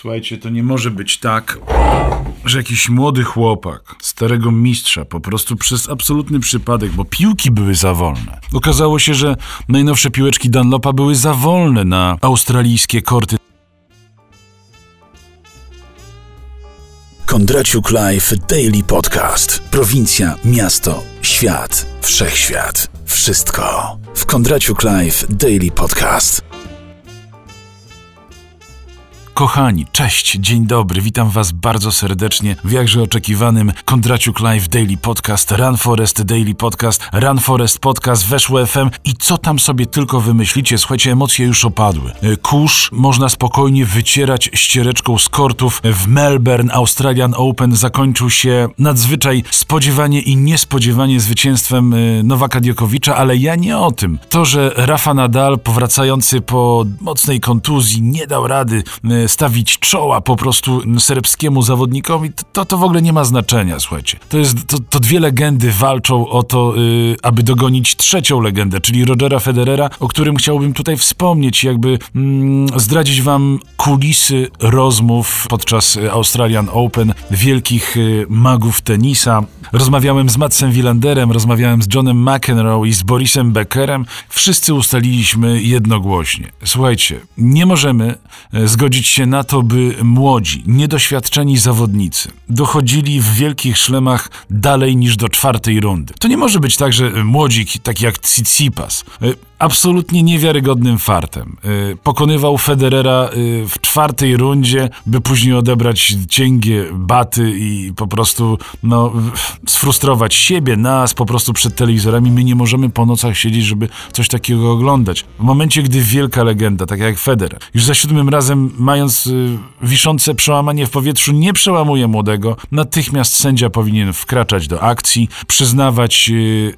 Słuchajcie, to nie może być tak, że jakiś młody chłopak, starego mistrza, po prostu przez absolutny przypadek, bo piłki były za wolne. Okazało się, że najnowsze piłeczki Dunlopa były za wolne na australijskie korty. Kondraciuk Live Daily Podcast. Prowincja, miasto, świat, wszechświat. Wszystko w Kondraciuk Live Daily Podcast. Kochani, cześć, dzień dobry, witam Was bardzo serdecznie w jakże oczekiwanym Kondraciuk Live Daily Podcast, Run Forest Daily Podcast, Run Forest Podcast, Weszło FM i co tam sobie tylko wymyślicie, słuchajcie, emocje już opadły. E, Kurz można spokojnie wycierać ściereczką z kortów. W Melbourne Australian Open zakończył się nadzwyczaj spodziewanie i niespodziewanie zwycięstwem e, Nowaka Diokowicza, ale ja nie o tym. To, że Rafa Nadal powracający po mocnej kontuzji nie dał rady e, stawić czoła po prostu serbskiemu zawodnikowi, to, to w ogóle nie ma znaczenia, słuchajcie. To, jest, to, to dwie legendy walczą o to, yy, aby dogonić trzecią legendę, czyli Rogera Federera, o którym chciałbym tutaj wspomnieć, jakby mm, zdradzić wam kulisy rozmów podczas Australian Open wielkich yy, magów tenisa. Rozmawiałem z Matsem Wilanderem, rozmawiałem z Johnem McEnroe i z Borisem Beckerem. Wszyscy ustaliliśmy jednogłośnie. Słuchajcie, nie możemy zgodzić się na to, by młodzi, niedoświadczeni zawodnicy dochodzili w wielkich szlemach dalej niż do czwartej rundy. To nie może być tak, że młodzi, taki jak Tsitsipas, e, absolutnie niewiarygodnym fartem. Y, pokonywał Federera y, w czwartej rundzie, by później odebrać cięgie baty i po prostu no, sfrustrować siebie, nas po prostu przed telewizorami. My nie możemy po nocach siedzieć, żeby coś takiego oglądać. W momencie, gdy wielka legenda, tak jak Federer, już za siódmym razem mając y, wiszące przełamanie w powietrzu, nie przełamuje młodego, natychmiast sędzia powinien wkraczać do akcji, przyznawać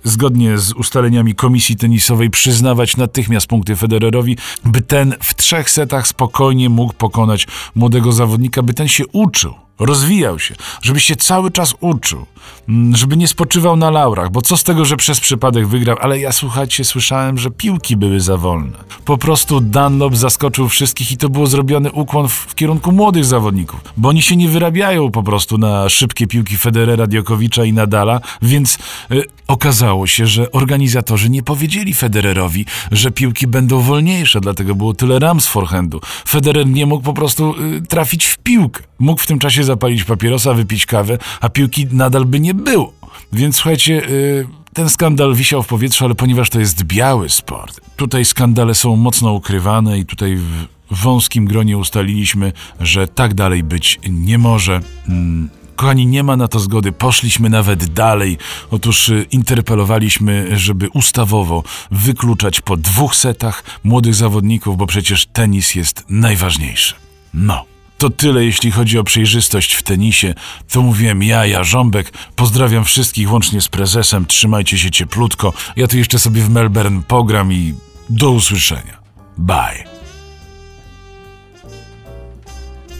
zgodnie z ustaleniami komisji tenisowej, przyznawać dawać natychmiast punkty Federerowi, by ten w trzech setach spokojnie mógł pokonać młodego zawodnika, by ten się uczył rozwijał się, żeby się cały czas uczył, mm, żeby nie spoczywał na laurach, bo co z tego, że przez przypadek wygrał, ale ja słuchajcie, słyszałem, że piłki były za wolne. Po prostu Dunlop zaskoczył wszystkich i to było zrobiony ukłon w, w kierunku młodych zawodników, bo oni się nie wyrabiają po prostu na szybkie piłki Federera, Diokowicza i Nadala, więc y, okazało się, że organizatorzy nie powiedzieli Federerowi, że piłki będą wolniejsze, dlatego było tyle ram z forehandu. Federer nie mógł po prostu y, trafić w piłkę. Mógł w tym czasie zapalić papierosa, wypić kawę, a piłki nadal by nie było. Więc słuchajcie, yy, ten skandal wisiał w powietrzu, ale ponieważ to jest biały sport, tutaj skandale są mocno ukrywane i tutaj w wąskim gronie ustaliliśmy, że tak dalej być nie może. Hmm. Kochani, nie ma na to zgody. Poszliśmy nawet dalej. Otóż y, interpelowaliśmy, żeby ustawowo wykluczać po dwóch setach młodych zawodników, bo przecież tenis jest najważniejszy. No. To tyle, jeśli chodzi o przejrzystość w tenisie. To mówiłem ja, ja Żąbek. Pozdrawiam wszystkich, łącznie z prezesem. Trzymajcie się cieplutko. Ja tu jeszcze sobie w Melbourne pogram i do usłyszenia. Bye.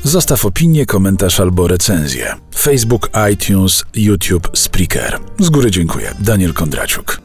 Zostaw opinię, komentarz albo recenzję. Facebook, iTunes, YouTube, Spreaker. Z góry dziękuję. Daniel Kondraciuk.